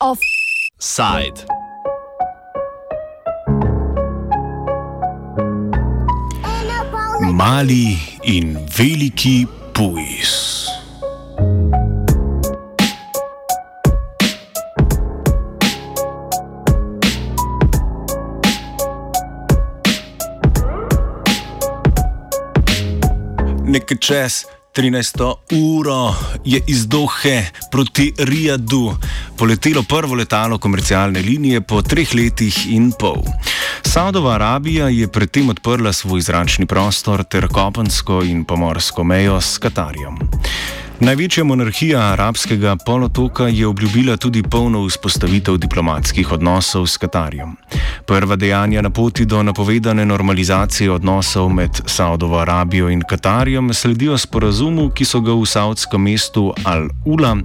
Offside. Mali in veliki pujs. Nekaj čas 13. uro je iz Dohe proti Rijadu poletelo prvo letalo komercialne linije po treh letih in pol. Saudova Arabija je predtem odprla svoj zračni prostor ter kopensko in pomorsko mejo s Katarjem. Največja monarhija arabskega polotoka je obljubila tudi polno vzpostavitev diplomatskih odnosov s Katarjem. Prva dejanja na poti do napovedane normalizacije odnosov med Saudovo Arabijo in Katarjem sledijo sporazumu, ki so ga v saudskem mestu Al-Ula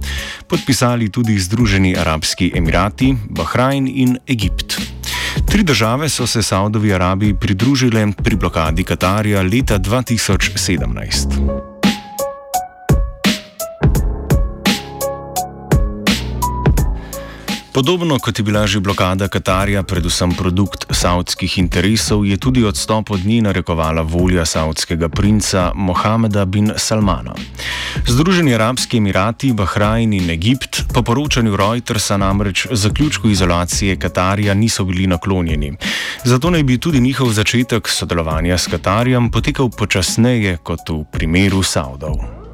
podpisali tudi Združeni arabski emirati, Bahrajn in Egipt. Tri države so se Saudovi Arabiji pridružile pri blokadi Katarja leta 2017. Podobno kot je bila že blokada Katarja, predvsem produkt savdskih interesov, je tudi odstop od nje narekovala volja savdskega princa Mohameda bin Salmana. Združeni arabski emirati, Bahrajn in Egipt po poročanju Reutersa namreč zaključku izolacije Katarja niso bili naklonjeni. Zato naj bi tudi njihov začetek sodelovanja s Katarjem potekal počasneje kot v primeru Saudov.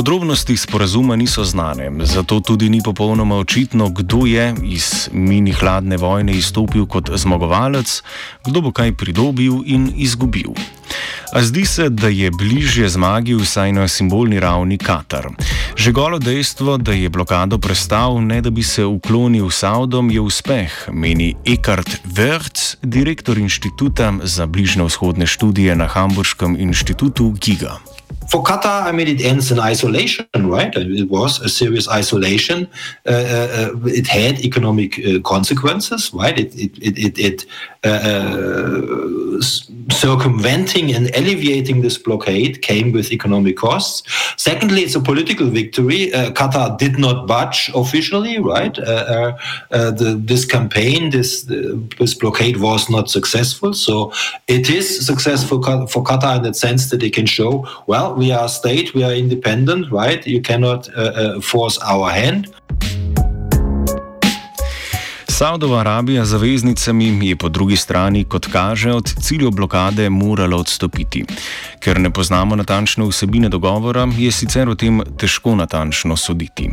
Podrobnosti sporazuma niso znane, zato tudi ni popolnoma očitno, kdo je iz mini hladne vojne izstopil kot zmagovalec, kdo bo kaj pridobil in izgubil. A zdi se, da je bližje zmagi vsaj na simbolni ravni Katar. Že golo dejstvo, da je blokado prestal, ne da bi se uklonil Saudom, je uspeh, meni Eckhart Wertz, direktor inštituta za bližnjo vzhodne študije na Hamburškem inštitutu Giga. For Qatar, I mean, it ends in isolation, right? It was a serious isolation. Uh, uh, uh it had economic uh, consequences, right? It it it it, it uh, uh, circumventing and alleviating this blockade came with economic costs. Secondly, it's a political victory. Qatar did not budge officially, right? The, this campaign, this this blockade was not successful. So it is successful for Qatar in the sense that they can show, well, we are a state, we are independent, right? You cannot uh, uh, force our hand. Saudova Arabija zaveznicami je po drugi strani, kot kaže, od ciljev blokade morala odstopiti. Ker ne poznamo natančne vsebine dogovora, je sicer o tem težko natančno soditi.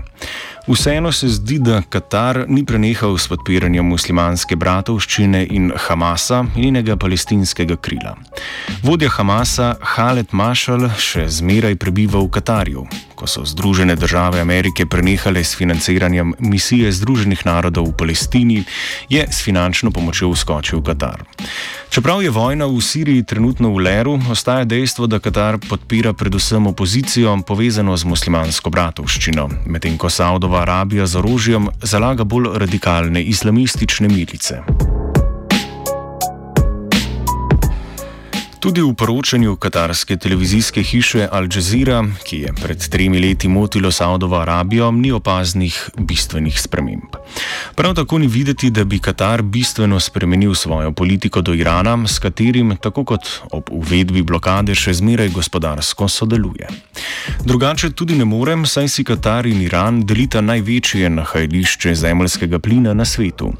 Vseeno se zdi, da Katar ni prenehal s podpiranjem muslimanske bratovščine in Hamasa, njenega palestinskega krila. Vodja Hamasa, Khaled Mashal, še zmeraj prebiva v Katarju. Ko so Združene države Amerike prenehale s financiranjem misije Združenih narodov v Palestini, je s finančno pomočjo vskočil Katar. Čeprav je vojna v Siriji trenutno v leru, ostaja dejstvo, da Katar podpira predvsem opozicijo povezano z muslimansko bratovščino, medtem ko Saudova Arabija z orožjem zalaga bolj radikalne islamistične milice. Tudi v poročanju katarske televizijske hiše Al Jazeera, ki je pred tremi leti motilo Saudovo Arabijo, ni opaznih bistvenih sprememb. Prav tako ni videti, da bi Katar bistveno spremenil svojo politiko do Irana, s katerim, tako kot ob uvedbi blokade, še zmeraj gospodarsko sodeluje. Drugače tudi ne morem, saj si Katar in Iran delita največje nahajališče zemljskega plina na svetu.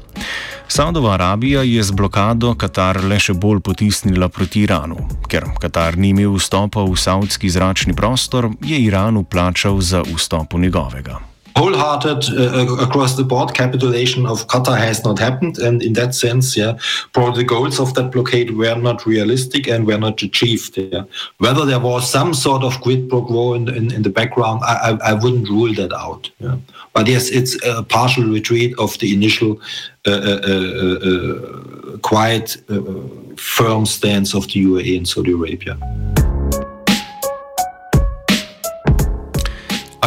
Saudova Arabija je z blokado Katar le še bolj potisnila proti Iranu. Ker Katar ni imel vstopa v saudski zračni prostor, je Iranu plačal za vstop v njegovega. Wholehearted uh, across the board capitulation of Qatar has not happened, and in that sense, yeah, probably the goals of that blockade were not realistic and were not achieved. Yeah. Whether there was some sort of quid pro quo in, in, in the background, I, I, I, wouldn't rule that out. Yeah. But yes, it's a partial retreat of the initial uh, uh, uh, uh quite uh, firm stance of the UAE and Saudi Arabia.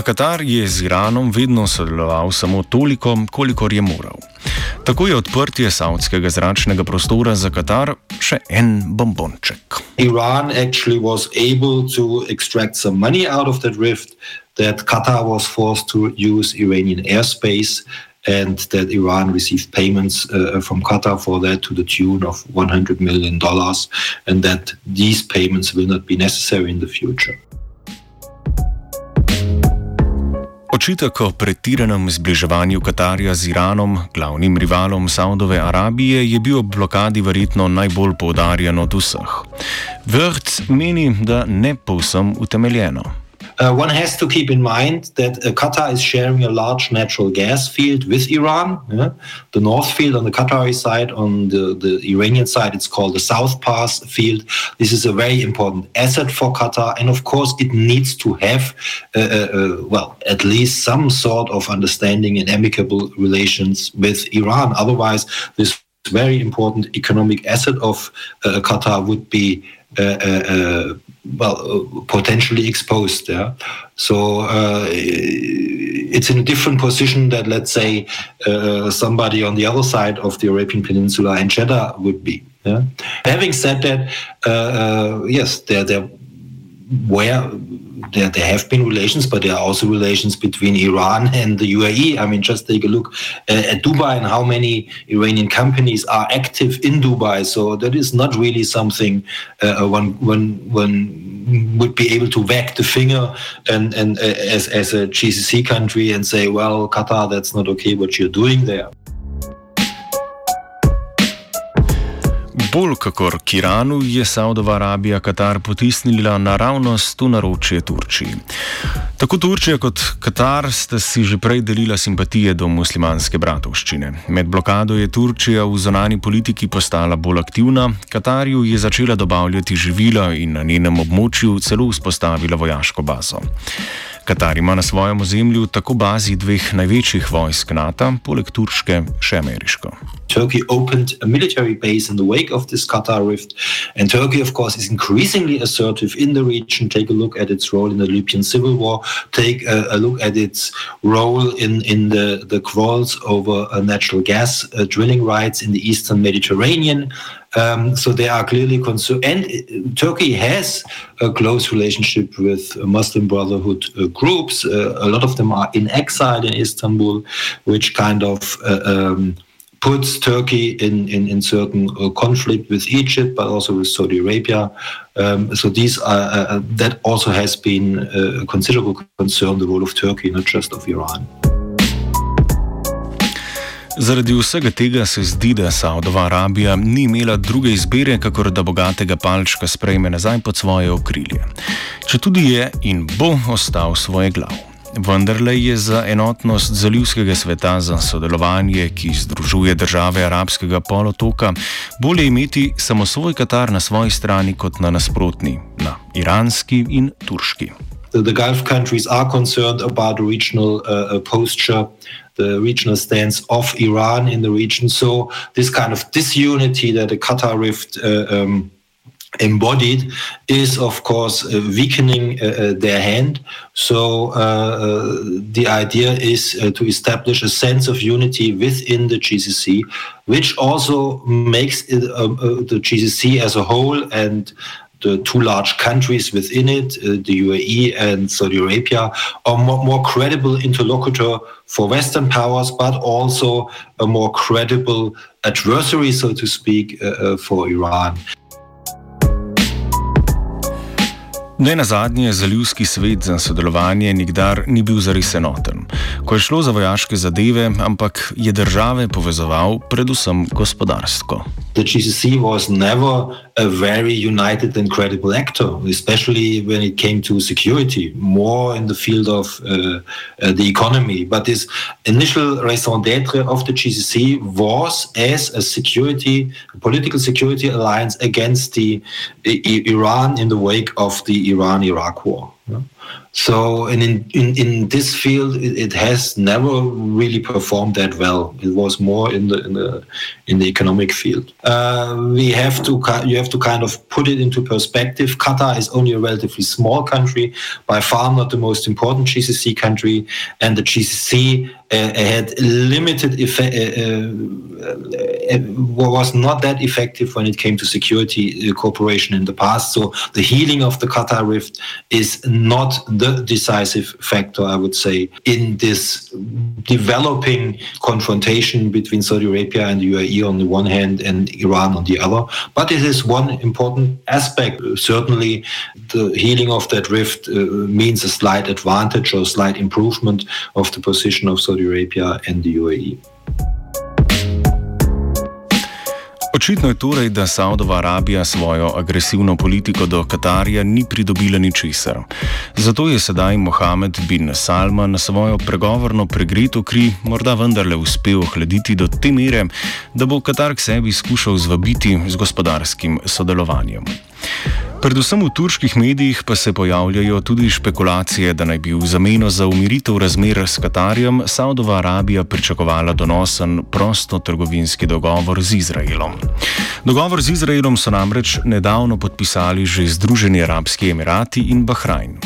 A Katar je z Iranom vedno sodeloval samo toliko, kolikor je moral. Tako je odprtje savdskega zračnega prostora za Katar še en bombonček. Iran actually was able to extract some money out of that rift, that Qatar was forced to use Iranian airspace. and that Iran received payments uh, from Qatar for that to the tune of $100 million, and that these payments will not be necessary in the future. Očitek o pretiranem zbliževanju Katarja z Iranom, glavnim rivalom Saudove Arabije, je bil ob blokadi verjetno najbolj poudarjen od vseh. Vrc meni, da ne povsem utemeljeno. Uh, one has to keep in mind that uh, Qatar is sharing a large natural gas field with Iran. Yeah? The North Field on the Qatari side, on the, the Iranian side, it's called the South Pass Field. This is a very important asset for Qatar. And of course, it needs to have, uh, uh, uh well, at least some sort of understanding and amicable relations with Iran. Otherwise, this very important economic asset of uh, Qatar would be well, uh, potentially exposed. Yeah, so uh, it's in a different position that, let's say, uh, somebody on the other side of the Arabian Peninsula in Jeddah would be. Yeah? Having said that, uh, uh, yes, there there where there, there have been relations, but there are also relations between Iran and the UAE. I mean, just take a look uh, at Dubai and how many Iranian companies are active in Dubai. So that is not really something uh, one, one, one would be able to wag the finger and, and uh, as, as a GCC country and say, well, Qatar, that's not okay what you're doing there. Bolj kakor k Iranu je Saudova Arabija Katar potisnila naravnost v naročje Turčiji. Tako Turčija kot Katar sta si že prej delila simpatije do muslimanske bratovščine. Med blokado je Turčija v zonani politiki postala bolj aktivna, Katarju je začela dobavljati živila in na njenem območju celo vzpostavila vojaško bazo. Katar ima na svojem ozemlju tako bazi dveh največjih vojsk NATO, poleg turške še ameriško. Turkey opened a military base in the wake of this Qatar rift. And Turkey, of course, is increasingly assertive in the region. Take a look at its role in the Libyan civil war. Take a, a look at its role in, in the, the quarrels over uh, natural gas uh, drilling rights in the eastern Mediterranean. Um, so they are clearly concerned. And uh, Turkey has a close relationship with Muslim Brotherhood uh, groups. Uh, a lot of them are in exile in Istanbul, which kind of um, puts Turkey in, in, in certain uh, conflict with Egypt, but also with Saudi Arabia. Um, so these are, uh, that also has been a considerable concern, the role of Turkey, not just of Iran. Zaradi vsega tega se zdi, da Saudova Arabija ni imela druge izbire, kakor da bogatega palčka sprejme nazaj pod svoje okrilje. Če tudi je in bo ostal svoje glav. Vendarle je za enotnost zalivskega sveta, za sodelovanje, ki združuje države arabskega polotoka, bolje imeti samo svoj Katar na svoji strani kot na nasprotni, na iranski in turški. The Gulf countries are concerned about the regional uh, uh posture the regional stance of Iran in the region. So this kind of disunity that the Qatar rift uh, um, embodied is of course uh, weakening uh, uh their hand so uh, uh, the idea is to establish a sense of unity within the gcc which also makes it, the gcc as a whole and the two large countries within it, uh, the UAE and Saudi Arabia, are more, more, credible interlocutor for Western powers, but also a more credible adversary, so to speak, uh, uh for Iran. Ne na zadnje, zalivski svet za sodelovanje nikdar ni bil zares enoten, ko je šlo za vojaške zadeve, ampak je države povezoval predvsem gospodarsko. The GCC was never a very united and credible actor, especially when it came to security, more in the field of uh, uh, the economy. But this initial raison d'etre of the GCC was as a security, a political security alliance against the, the Iran in the wake of the Iran-Iraq war. So, and in, in, in this field, it, it, has never really performed that well. It was more in the in the in the economic field. Uh, we have to you have to kind of put it into perspective. Qatar is only a relatively small country, by far not the most important GCC country, and the GCC uh, had limited effect, uh, uh, was not that effective when it came to security cooperation in the past. So the healing of the Qatar rift is not the decisive factor, I would say, in this developing confrontation between Saudi Arabia and the UAE on the one hand and Iran on the other. But it is one important aspect. Certainly, the healing of that rift uh, means a slight advantage or a slight improvement of the position of Saudi Arabia and the UAE. Očitno je torej, da Saudova Arabija svojo agresivno politiko do Katarja ni pridobila ničesar. Zato je sedaj Mohamed bin Salman svojo pregovorno pregreto kri morda vendarle uspel ohladiti do te mere, da bo Katar k sebi skušal zvabiti z gospodarskim sodelovanjem. Predvsem v turških medijih pa se pojavljajo tudi špekulacije, da naj bi v zameno za umiritev razmer s Katarjem Saudova Arabija pričakovala donosen prostotrgovinski dogovor z Izraelom. Dogovor z Izraelom so namreč nedavno podpisali že Združeni arabski emirati in Bahrajn.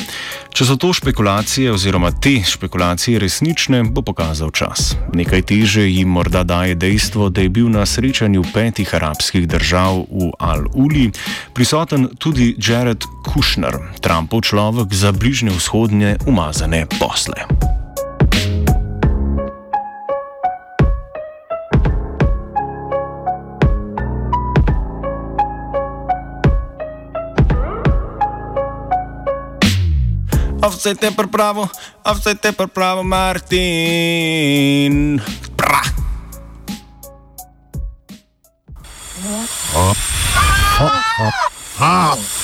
Če so to špekulacije oziroma te špekulacije resnične, bo pokazal čas. Nekaj teže jim morda daje dejstvo, da je bil na srečanju petih arabskih držav v Al-Uli prisoten tudi Jared Kushner, Trumpov človek za bližnje vzhodne umazane posle. A vse te pripravo, a vse te Martin. Pra. Oh. Oh. Oh. Oh.